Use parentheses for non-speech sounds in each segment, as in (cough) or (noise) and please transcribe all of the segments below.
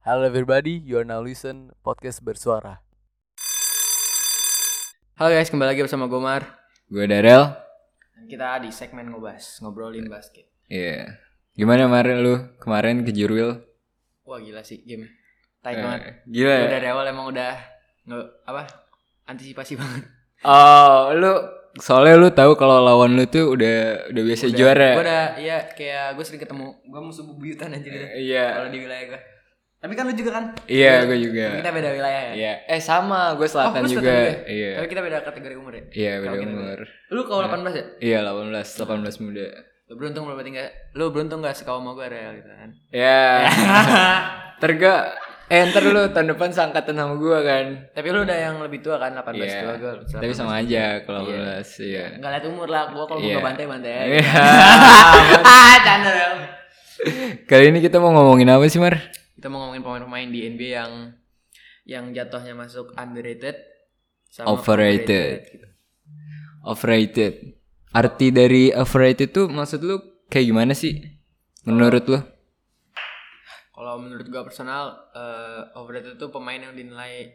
Hello everybody, you are now listen podcast bersuara. Halo guys, kembali lagi bersama Gomar. Gue Darel. Dan kita di segmen ngobas, ngobrolin basket. Iya. Gimana kemarin lu? Kemarin ke Jurwil? Wah gila sih game. Taik Eh, banget. Gila Gua ya? dari awal emang udah nge, apa? Antisipasi banget. Oh, lu soalnya lu tahu kalau lawan lu tuh udah udah biasa Udah- juara. Gua udah iya kayak gue sering ketemu gue musuh bebuyutan aja gitu. Iya. Kalau di wilayah gue. Tapi kan lu juga kan? Iya, gue juga. Tapi kita beda wilayah ya. Iya. Eh sama, gue selatan Oh, juga. selatan Iya. Tapi kita beda kategori umur ya. Iya, beda kita umur. Lu kalau 18 ya? Iya, 18, 18 muda. Lu beruntung lu berarti enggak lu beruntung enggak sekawan sama gue real gitu kan. (laughs) Ya. Terga eh ntar lu tahun depan seangkatan sama gue kan. Tapi lu udah yang lebih tua kan 18 Iya. tua gue. Tapi sama aja kalau 18, iya. Enggak lihat umur lah, gua kalau Iya. bantai-bantai aja. Iya. ah, (laughs) canda Rel. Kali ini kita mau ngomongin apa sih, Mar? Kita mau ngomongin pemain-pemain di NBA yang yang jatuhnya masuk underrated sama Overrated. gitu. Overrated. Arti dari overrated tuh maksud lu kayak gimana sih? Menurut lu? Kalau menurut gua personal eh, overrated itu pemain yang dinilai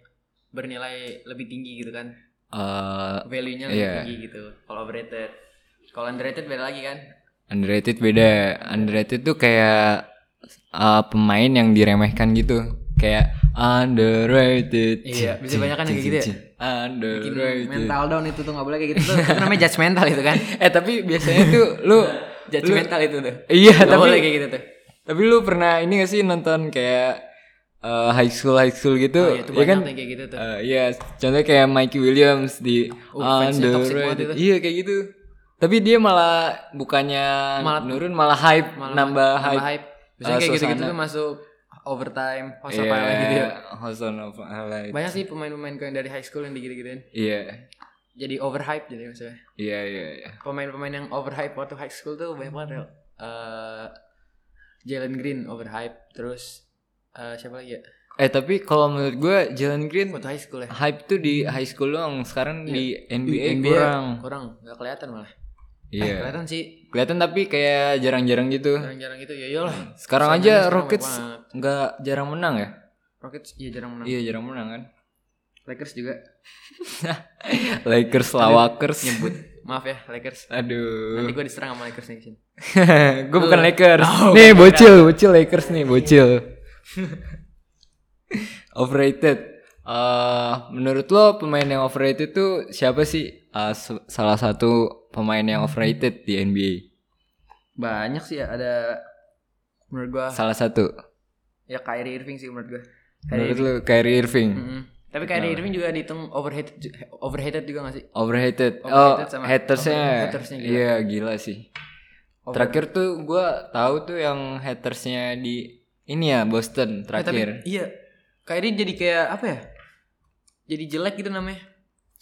bernilai lebih tinggi gitu kan. Eh, Value-nya lebih Iya. tinggi gitu. Kalau overrated. Kalau underrated beda lagi kan. underrated beda. Underrated tuh kayak eh, pemain yang diremehkan gitu. Kayak underrated. Iya, bisa banyak kan yang kayak gitu ya? Bikin Underrated. mental down itu tuh nggak boleh kayak gitu tuh. Itu namanya judgmental itu kan. (laughs) Eh tapi biasanya tuh lu Judgmental itu tuh. Iya, Nggak tapi boleh kayak gitu tuh. Tapi lu pernah ini gak sih nonton kayak eh, high school high school gitu? Oh, iya, itu ya kan? kayak gitu tuh. Eh, Iya, contohnya kayak Mikey Williams di Oh, underrated. itu. Iya kayak gitu. Tapi dia malah bukannya Malah- nurun malah hype, Malah nambah, hype. hype. Biasanya kayak gitu-gitu tuh masuk overtime, host of Iya, highlight gitu ya. host of highlight. Banyak sih pemain-pemain yang dari high school yang digitu-gituin. Iya, Jadi overhype jadi maksudnya. iya, iya. iya. Pemain-pemain yang overhype waktu high school tuh banyak banget. Eh, Jalen Green overhype, terus eh, siapa lagi ya? Eh tapi kalau menurut gue Jalen Green Waktu high school ya. hype tuh di high school doang. Sekarang di NBA, NBA kurang. Kurang, nggak kelihatan malah. Eh, Iya. kelihatan sih. Kelihatan tapi kayak jarang-jarang gitu. Jarang-jarang gitu ya iyalah. Sekarang Saingannya aja Rockets nggak jarang menang ya? Rockets iya jarang menang. Iya jarang menang kan? Lakers juga (laughs) Lakers lawakers. nyebut. Maaf ya Lakers. Aduh. Nanti gue diserang sama Lakers nih sini. (laughs) gue bukan Lakers. (laughs) Oh, nih bocil, bocil Lakers nih, bocil. overrated. Eh, menurut lo pemain yang overrated tuh siapa sih? Eh, s- salah satu pemain yang overrated di NBA. Banyak sih ya ada menurut gua Salah satu. ya Kyrie Irving sih menurut gua. Kyrie Menurut lo Kyrie Irving. Mm-mm. Tapi Kyrie Irving juga dihitung overrated overrated juga gak sih? Overrated. Oh, Overrated sama- hatersnya. over- hatersnya gila. Iya, gila sih. Over- Terakhir tuh gue tahu tuh yang hatersnya di ini ya Boston Eh, tapi terakhir. iya. Kyrie jadi kayak apa ya? Jadi jelek gitu namanya.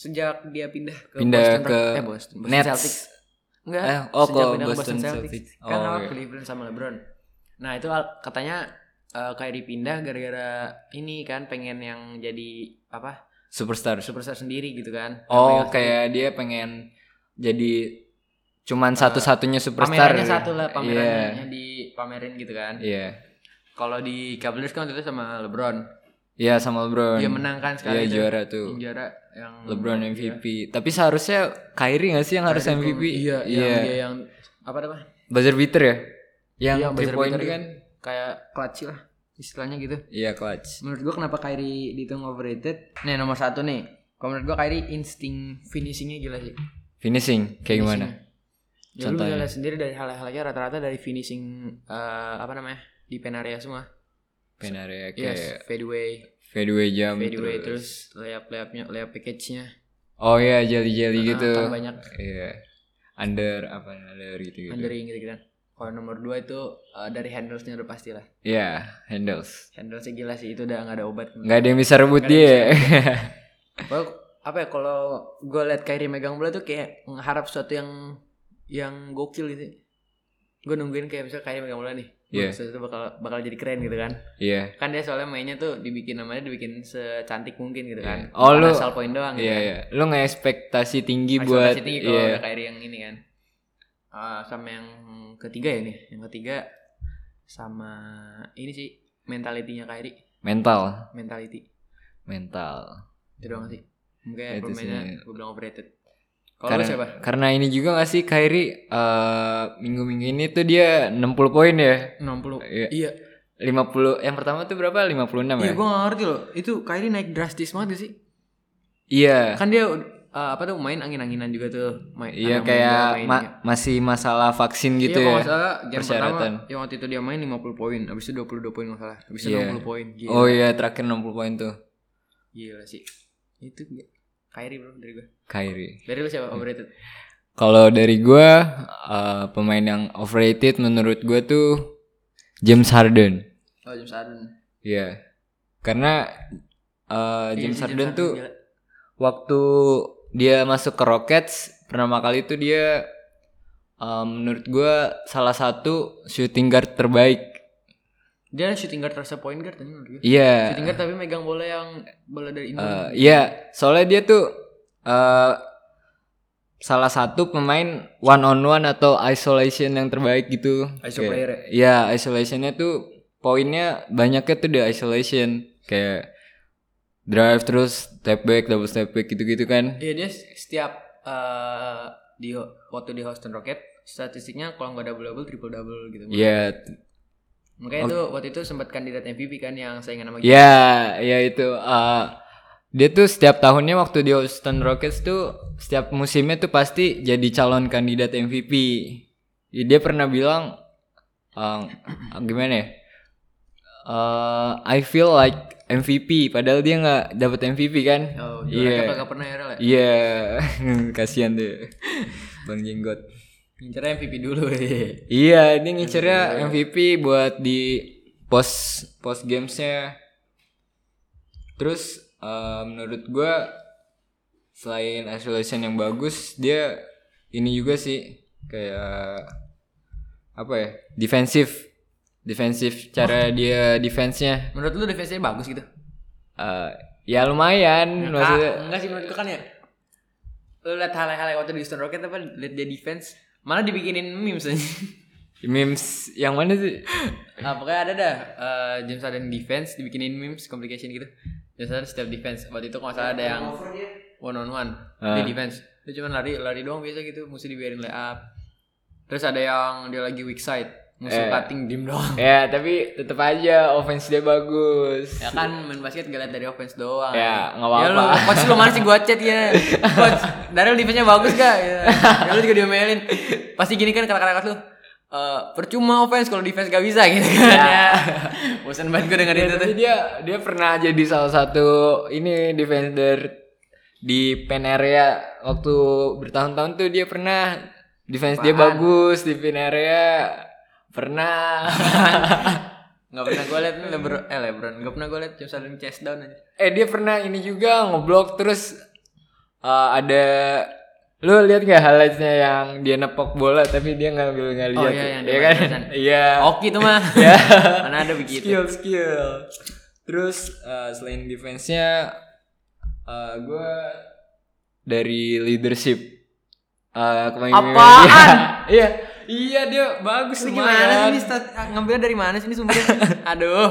Sejak dia pindah ke Pindah Boston ke eh Boston, Boston Nets. Celtics. Enggak. Eh, oh, sejak pindah ke Boston Celtics. Celtics. Kan Oh, awal iya. Cleveland sama LeBron. Nah, itu katanya eh, Kyrie pindah gara-gara ini kan pengen yang jadi apa? Superstar. Superstar sendiri gitu kan. Oh, Yang kayak dia pengen jadi cuman satu-satunya superstar. pamerannya satu lah Iya. pamerannya dipamerin gitu kan Iya. kalau di Cavaliers kan waktu itu sama LeBron Iya sama LeBron. dia menang kan Iya sekali itu. juara tuh. yang juara yang LeBron MVP. Tapi seharusnya Kyrie gak sih yang harus MVP? iya yang Iya. dia yang apa namanya Buzzer beater ya? Yang Iya, buzzer point beater kan? kayak clutch lah istilahnya gitu Iya clutch. menurut gua kenapa Kyrie dihitung overrated nih nomor satu nih kalau menurut gua Kyrie insting finishingnya gila sih Finishing kayak gimana? Ya lu bisa Contohnya. lihat sendiri dari hal-halnya rata-rata dari finishing eh, apa namanya di pen area semua. Pen area kayak Yes, fadeaway, fadeaway jam fadeaway terus layup layupnya layup package-nya. Oh iya jelly jelly Nah, gitu. banyak Iya. Under apa under gitu gitu. undering gitu kan. Kalau nomor 2 itu eh, dari handlesnya udah pasti lah. Iya handles. Handlesnya gila sih itu udah nggak ada obat. Nggak ada yang bisa rebut dia. Kalau (laughs) apa ya kalau gue liat Kyrie megang bola tuh kayak mengharap sesuatu yang yang gokil gitu. Gue nungguin kayak misalnya Kyrie megang bola nih. Iya. Wah, sesuatu bakal bakal jadi keren gitu kan. Iya. kan dia soalnya mainnya tuh dibikin namanya dibikin secantik mungkin gitu kan Iya. Oh, Bukan lu- asal poin doang gitu Iya kan. iya. Lu nggak ekspektasi tinggi Ekspektasi buat tinggi kalau iya. ada Kyrie yang ini kan Ah, sama yang ketiga ya nih yang ketiga sama ini sih mentalitinya Kyrie mental mentality mental itu doang sih mungkin Itu pemainnya sih. gue bilang overrated kalau karena siapa? karena ini juga gak sih Kyrie eh, minggu-minggu ini tuh dia 60 poin ya? 60 Iya. iya. 50 yang pertama tuh berapa? 56 iya ya? gue gak ngerti loh. Itu Kyrie naik drastis banget gak sih? Iya. Kan dia uh, apa tuh main angin-anginan juga tuh. Main iya kayak main- ma- masih masalah vaksin gitu iya, ya nggak salah game persyaratan. pertama yang waktu itu dia main 50 poin habis itu 22 poin nggak salah habis itu Iya. 60 poin. Gila. Oh iya terakhir 60 poin tuh. Gila sih. Itu dia Kyrie bro dari gue Kyrie dari lu siapa overrated (laughs) Kalau dari gua eh, pemain yang overrated menurut gua tuh James Harden. oh James Harden Iya. Karena eh, Iya James sih, Harden tuh gila. waktu dia masuk ke Rockets pertama kali itu dia eh, menurut gua salah satu shooting guard terbaik. Dia shooting guard terasa point guard kan Iya. shooting guard tapi megang bola yang bola dari Eh, Indo Iya, soalnya dia tuh eh salah satu pemain one on one atau isolation yang terbaik gitu. ISO Kayak- player ya? Iya, isolationnya tuh poinnya banyaknya tuh di isolation kayak drive terus step back, double step back gitu-gitu kan. Iya dia setiap eh, di waktu di Houston Rocket statistiknya kalau nggak double double triple double gitu. Iya, Makanya itu waktu itu sempat kandidat MVP kan yang saingan sama Iya, iya itu. eh, dia tuh setiap tahunnya waktu di Houston Rockets tuh setiap musimnya tuh pasti jadi calon kandidat MVP. Ya, dia pernah bilang eh, (clears throat) gimana ya? Eh, I feel like MVP padahal dia nggak dapet MVP kan? Oh, Iya. juara kagak pernah ya ya? Iya, (laughs) kasihan deh. Bang Jenggot. Ngincernya MVP dulu ya. Iya, dia ngincernya MVP buat di post post gamesnya. Terus eh, menurut gua selain isolation yang bagus, dia ini juga sih kayak apa ya? Defensif. Defensif cara dia defense-nya. Menurut lu defense-nya bagus gitu? Eh, ya lumayan maksudnya. Kak, enggak sih menurut gua kan ya. Lu lihat hal-hal waktu di Houston Rocket apa lihat dia defense malah dibikinin memes aja. (laughs) Memes yang mana sih? Nah, pokoknya ada dah eh, James Harden defense dibikinin memes complication gitu. James Harden setiap defense. Waktu itu kalau salah ada yang one on one Ah. di defense. Dia cuma lari lari doang biasa gitu, mesti dibiarin lay up. Terus ada yang dia lagi weak side, musuh Eh. cutting dim doang. (laughs) Ya, tapi tetap aja offense dia bagus. Ya kan main basket gak liat dari offense doang. Ya, nggak Ya lu, apa-apa. coach lu mana sih gua chat ya. (laughs) Coach, Daryl defense-nya bagus gak? Ya, ya lu juga diomelin. Pasti gini kan kata-kata lu. Eh, percuma offense kalau defense gak bisa gitu kan ya. Bosan banget gue dengerin Ya, itu tuh. dia dia pernah jadi salah satu ini defender di pen area waktu bertahun-tahun tuh dia pernah defense dia Apaan? bagus di pen area pernah. (laughs) Gak pernah gue liat Lebron, eh Lebron, gak pernah gue liat James Harden chest down aja. eh dia pernah ini juga ngeblok terus eh, ada lu lihat gak highlightsnya yang dia nepok bola tapi dia ngambil nggak Oh, lihat iya, yang ya dia kan (laughs) iya. Oke itu mah. (laughs) ya Mana ada begitu. skill skill. Terus eh, selain defense-nya eh gue dari leadership eh kepemimpinan Apaan? iya iya dia bagus Ini gimana sih ini stat- ngambilnya dari mana sih ini sumbernya? (laughs) Aduh.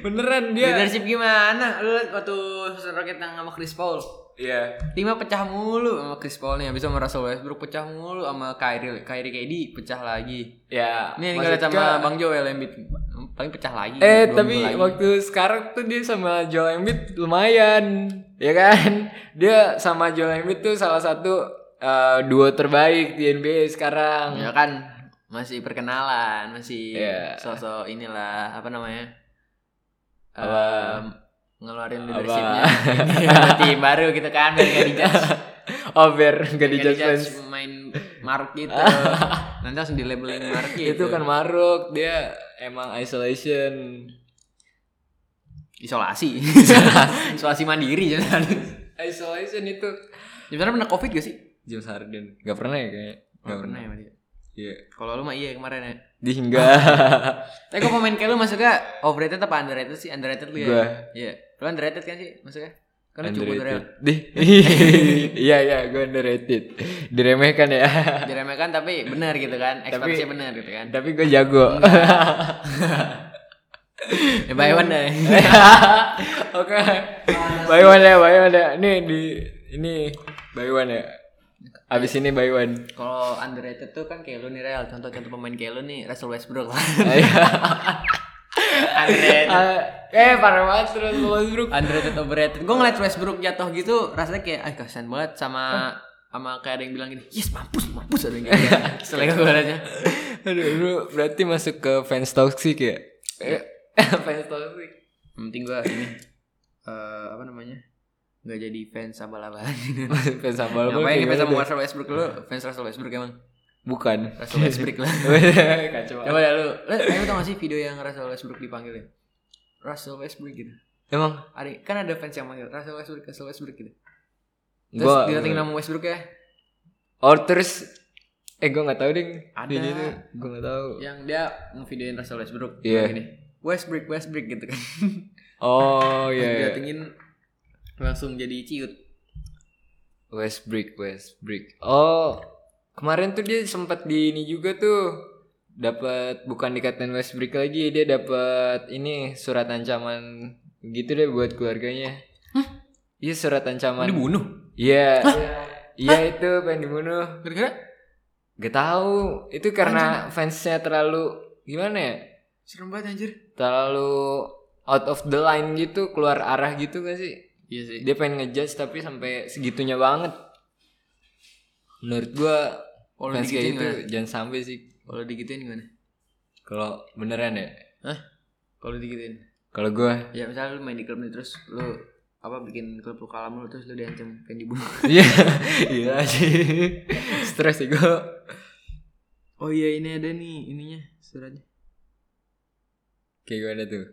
beneran dia Leadership gimana? Lu waktu Rocket yang sama Chris Paul. iya Timnya pecah mulu sama Chris Paul nih, habis itu sama Russell Westbrook pecah mulu sama Kyrie, Kyrie KD pecah lagi. ya Ini yang sama Bang Joel Embiid paling pecah lagi. eh tapi lagi. waktu sekarang tuh dia sama Joel Embiid lumayan ya kan dia sama Joel Embiid tuh salah satu eh, duo terbaik di NBA sekarang. Ya kan masih perkenalan, masih Iya. sosok inilah apa namanya? Em, ngeluarin leadershipnya. (laughs) Ini tim baru gitu kan biar gak dijudge. (laughs) Oh biar gak dijudge main mark gitu. (laughs) Nanti langsung di labelin mark gitu. itu kan maruk dia emang isolation. Isolasi. Isolasi mandiri jangan. Isolation itu. Sebenarnya pernah covid gak sih? James Harden gak pernah ya kayak Gak pernah ya Mas? iya Kalau lu mah iya kemarin ya di hingga (laughs) Tapi kok pemain kayak lu masuknya overrated apa underrated sih? Underrated lu ya? Gua. Iya Lu underrated kan sih masuknya? Kan lu cukup underrated di (laughs) iya iya gue underrated diremehkan ya (laughs) Diremehkan tapi benar gitu kan Ekspektasinya benar gitu kan tapi gue jago Ya buy one deh. Oke. Buy one ya, buy one ya. Nih di ini buy one ya. Abis ini buy one. Kalau underrated tuh kan kayak lu nih Real. Contoh-contoh pemain kayak lu nih Russell Westbrook lah. (laughs) Iya. underrated. Ah, eh parah banget terus Westbrook. Underrated overrated. Gue ngeliat Westbrook jatuh gitu rasanya kayak ah kasihan banget sama sama kayak ada yang bilang gini, yes mampus mampus ada yang gitu. (laughs) Setelah gue liatnya. Aduh, lu berarti masuk ke fans toxic ya? Eh, (laughs) fans toxic. Penting gue ini eh apa namanya nggak jadi fans abal-abalan (laughs) fans abal lu Ngapain fans sama gimana tuh? Russell Westbrook lu? Fans Russell Westbrook emang? Bukan. Russell Westbrook lah. (laughs) Kacau. Coba ya lu, lu tau gak sih video yang Russell Westbrook dipanggil ya? Russell Westbrook gitu. Emang Ada kan ada fans yang manggil Russell Westbrook, Russell Westbrook gitu. Terus gua didatengin nama Westbrook ya, Oh terus eh gua nggak tahu ding. Ada. Video itu gua nggak tahu. yang dia ngevideoin Russell Westbrook. Gini, Westbrook, Westbrook gitu kan. Oh (laughs) iya. iya. didatengin langsung jadi ciut. Westbrook, Westbrook. Oh, kemarin tuh dia sempat di ini juga tuh. Dapat bukan dikatain Westbrook lagi, dia dapat ini surat ancaman gitu deh buat keluarganya. Iya surat ancaman. Dibunuh. Iya. Iya itu pengen dibunuh. Gara-gara Gak tahu. Itu karena fansnya terlalu gimana ya? serem banget anjir. Terlalu out of the line gitu, keluar arah gitu gak sih? Iya sih. Dia pengen ngejudge tapi sampai segitunya banget. Menurut gua Kalau fans kayak gitu jangan sampai sih. Kalau digituin gimana? Kalau beneran ya. Hah? Kalau digituin? Kalau gua Ya misalnya lu main di klub nih terus lu apa bikin klub lu kalah mulu terus lu diancam pengen dibunuh. (laughs) iya iya sih. Stres sih gua. Oh iya ini ada nih ininya suratnya. Kayak gimana tuh?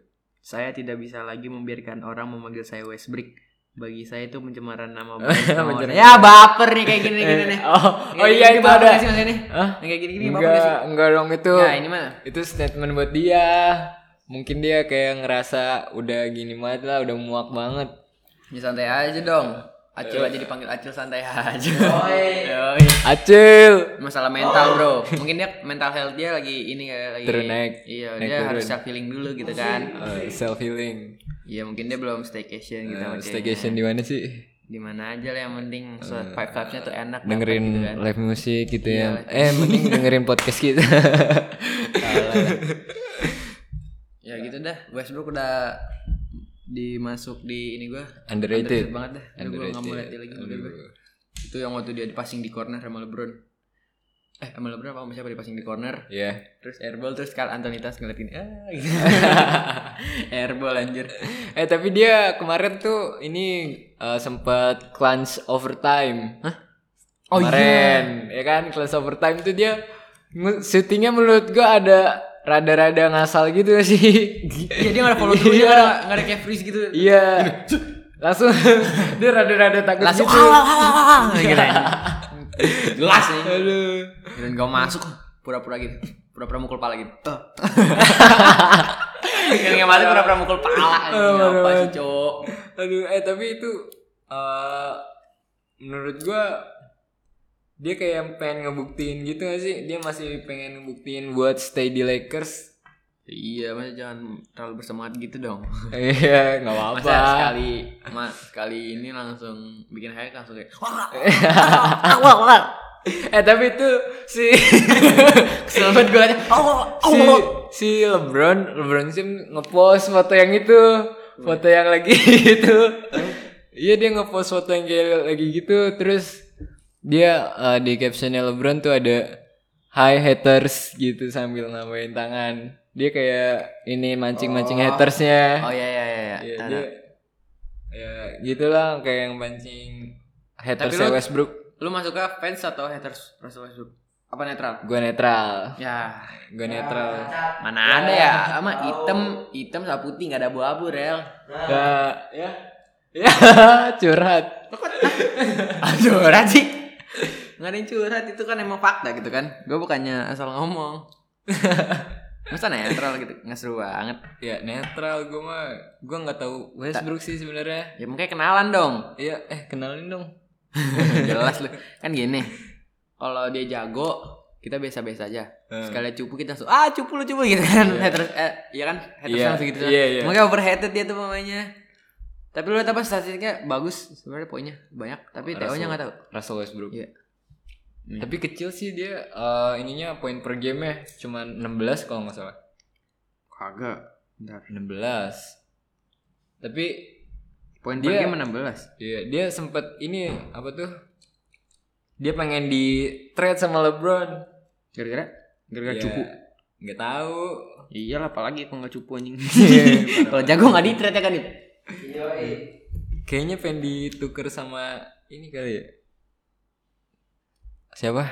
Saya tidak bisa lagi membiarkan orang memanggil saya Westbrook. Bagi saya itu pencemaran nama (laughs) baik. orang. ya baper nih kayak gini gini nih. Oh, Kayak oh iya gini itu ada. sih maksudnya nih? Hah? Yang kayak gini-gini baper sih? Enggak, enggak dong itu. Ya ini mah. Itu statement buat dia. Mungkin dia kayak ngerasa udah gini banget lah, udah muak banget. Ya santai aja dong. Acil aja dipanggil Acil santai aja. Yoi. Yoi. Acil. Masalah mental bro. Mungkin dia mental health dia lagi ini kayak lagi. Turun naik. Iya Naik dia turun. harus self healing dulu gitu kan. self healing. Iya mungkin dia belum staycation gitu. Eh, staycation di mana sih? di mana aja lah yang penting so, vibe vibesnya tuh enak dengerin gitu kan. live music gitu Iya, ya. Eh, mending dengerin podcast kita. ya gitu dah Westbrook udah dimasuk di ini gua Underrated. banget dah Udah gua nggak mau lihat lagi itu yang waktu dia dipasing di corner sama LeBron eh sama LeBron apa siapa dipasing di corner Iya. terus airball terus Carl Anthony Towns ngeliatin ah gitu (laughs) airball anjir Eh tapi dia kemarin tuh ini eh, sempat clutch overtime. Hah? Oh, kemarin, ya kan clutch overtime tuh dia syutingnya menurut gua ada rada-rada ngasal gitu (laughs) sih. iya dia nggak ada follow through Iya. nggak ada ada kayak freeze gitu Iya. (laughs) Langsung dia rada-rada takut langsung gitu. Jelas nih Aduh. dan gak masuk pura-pura gitu pura-pura mukul pala gitu (laughs) yang masuk pura-pura mukul pala. (laughs) Oh, apa sih cowok Aduh, eh tapi itu eh menurut gua dia kayak pengen ngebuktiin gitu gak sih? Dia masih pengen ngebuktiin buat stay di Lakers. Iya masa jangan terlalu bersemangat gitu dong. (laughs) Iya, nggak masa apa-apa. sekali mas sekali ini langsung bikin hype langsung kayak eh tapi itu si (laughs) kesel banget gue si si LeBron LeBron James ngepost foto yang itu foto yang lagi (laughs) itu. Iya dia ngepost foto yang kayak lagi gitu terus dia eh, di captionnya LeBron tuh ada Hi haters gitu sambil nambahin tangan dia kayak ini mancing-mancing hatersnya. Oh iya iya iya iya. Iya, Nah, dia ya gitulah kayak yang mancing hatersnya lu- Westbrook. lu masuk ke fans atau haters Russell Westbrook? Apa netral? Gue netral. Ya. Gue netral. Mana ada ya? Sama hitam hitam sama putih nggak ada abu-abu rel. Ya ya. Ya. (laughs) Curhat. Curhat sih. Nggak ada yang curhat itu kan emang fakta gitu kan. Gue bukannya asal ngomong (laughs) masa netral gitu nggak seru banget ya netral gue mah gue nggak tahu Westbrook sih sebenarnya ya mungkin kenalan dong iya eh kenalin dong (laughs) jelas lu kan gini kalau dia jago kita biasa-biasa aja. Hmm. Sekali cupu kita langsung ah cupu lu cupu gitu kan. Haters eh iya kan? Haters Iya, langsung gitu. iya, iya. Makanya overhated dia tuh pemainnya. Tapi lu lihat apa statistiknya bagus sebenarnya poinnya banyak tapi TO-nya nggak tahu. Russell Westbrook. Iya. Hmm. Tapi kecil sih dia eh, ininya poin per game cuma 16 kalau nggak salah. Kagak. Bentar. 16. Tapi Poin per Dia- game 16. Iya, dia sempet ini apa tuh? Dia pengen di trade sama LeBron. Gara-gara gara-gara Iya, cupu. Nggak tahu. Iyalah apalagi kalau nggak cupu anjing. Iya, (laughs) kalau jago nggak di trade ya kan Dit? Kayaknya pengen dituker sama ini kali ya. Siapa?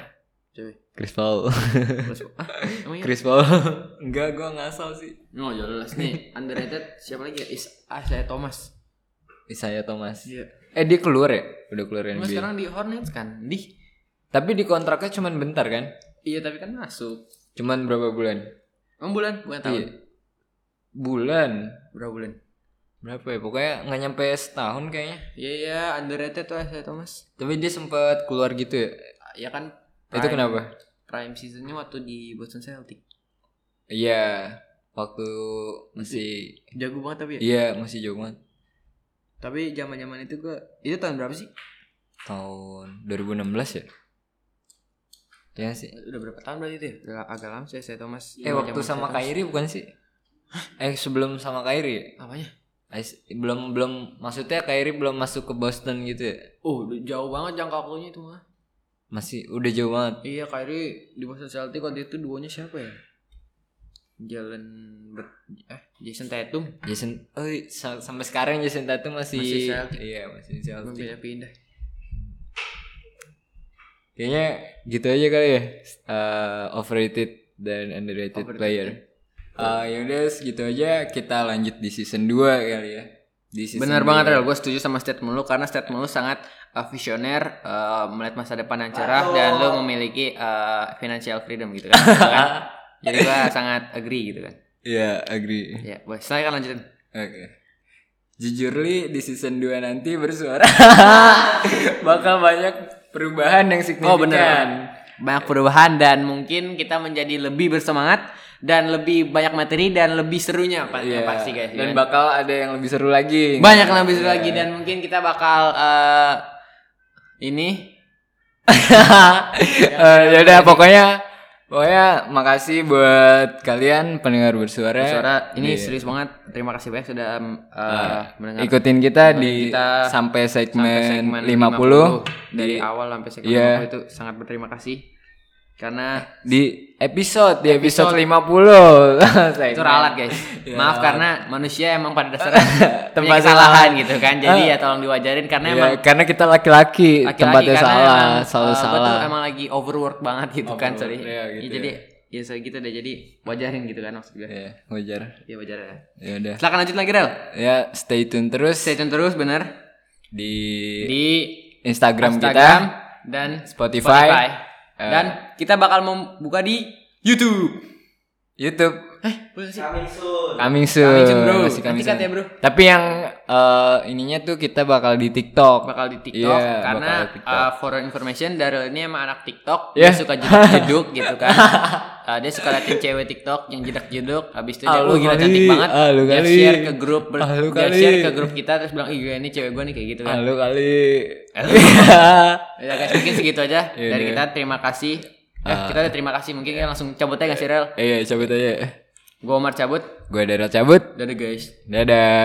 Coba. Chris Paul. (laughs) Terus, ah? Chris Paul. Enggak, gua ngasal sih. No, jelas nih underrated siapa lagi ya? Is Isaiah Thomas. Isaiah Thomas. Iya. Eh dia keluar ya? Udah keluar Cuma NBA. sekarang di Hornets kan. Di. Tapi di kontraknya cuman bentar kan? Iya tapi kan masuk. Cuman berapa bulan? Emang bulan bukan tahun. Iya. Bulan. Berapa bulan? Berapa ya? Pokoknya nggak nyampe setahun kayaknya. Iya iya underrated tuh Isaiah Thomas. Tapi dia sempat keluar gitu ya. Ya kan. Itu kenapa? Prime seasonnya waktu di Boston Celtic. Iya, waktu masih Jago banget tapi ya. iya masih jauh banget. Tapi zaman zaman itu gua itu tahun berapa sih? Tahun 2016 ya? Iya sih. Udah berapa tahun berarti itu ya? Udah agak lama sih Isaiah Thomas. Eh waktu sama. Kyrie bukan sih? Eh sebelum sama Kyrie ya? Apanya? Eh, belum belum maksudnya Kyrie belum masuk ke Boston gitu ya? Oh, jauh banget jangka waktunya itu mah. Masih udah jauh banget. Iya, Kyrie di Boston Celtics waktu itu duonya siapa ya? Jalen Bet- eh Jason Tatum Jason, oh sa- sampai sekarang Jason Tatum masih, Masih Celtic. iya masih Celtic. pindah-pindah. Kayaknya gitu aja kali ya. Eh, overrated dan underrated Overrated. player. Eh yaudah segitu aja kita lanjut di season 2 kali ya. Di season Benar 2. banget Rel, gue setuju sama statement lu karena statement lu sangat uh, visioner, uh, melihat masa depan yang cerah dan lu memiliki uh, financial freedom gitu kan. Gitu kan? (laughs) Jadi gue sangat agree gitu kan. Iya, agree. Ya, boleh. Silakan lanjutin. Oke. Jujur li di season 2 nanti bersuara (laughs) bakal banyak perubahan yang signifikan. Oh bener Banyak perubahan dan mungkin kita menjadi lebih bersemangat dan lebih banyak materi dan lebih serunya pa- Iya. yang pasti guys. Dan ya kan? bakal ada yang lebih seru lagi. banyak yang lebih seru Iya. lagi dan mungkin kita bakal uh, ini (laughs) Eh, ya udah pokoknya pokoknya makasih buat kalian pendengar bersuara. suara ini Iya. serius banget. Terima kasih banyak sudah uh, mendengar Ikutin kita di kita sampai segmen, sampai segmen 50, dari di, awal sampai segmen Iya. 50 itu sangat berterima kasih karena di episode di episode, Episode. 50. (laughs) itu ralat guys. Iya, Maaf karena manusia emang pada dasarnya (laughs) Tempat kesalahan salah. gitu kan. Jadi ya tolong diwajarin karena Iya, emang karena kita laki-laki, tempatnya salah, emang, selalu uh, salah. tuh emang lagi overwork banget gitu kan Overwork, sorry. iya, gitu Ya, ya. jadi ya so gitu deh jadi wajarin gitu kan maksud gue. Iya, wajar. Iya wajar ya. Ya udah. Silakan lanjut lagi Rel. Ya, stay tune terus Stay tune terus bener di, di Instagram, Instagram kita, dan Spotify, Eh. Dan kita bakal membuka di YouTube. YouTube. Eh, boleh sih. Coming soon. Coming soon, bro. Masih coming soon. ya, bro. Tapi yang eh, ininya tuh kita bakal di TikTok. bakal di TikTok Iya, karena TikTok. uh, for information Daryl ini emang anak TikTok Yeah. dia suka jeduk-jeduk (laughs) gitu kan Uh, dia suka liatin cewek TikTok yang jedak-jeduk habis itu dia Ah, lu gila cantik banget Ah, lu dia kali. share ke grup ber- Ah, lu dia kali. share ke grup kita terus bilang ih gila, ini cewek gue nih kayak gitu kan Halo kali. (laughs) ya guys mungkin segitu aja Yaudah. dari kita terima kasih eh Ah. kita udah terima kasih mungkin kita langsung cabut aja gak sih Rel Iya, cabut aja. Gue Omar cabut Gue Daryl cabut. dadah guys Dadah.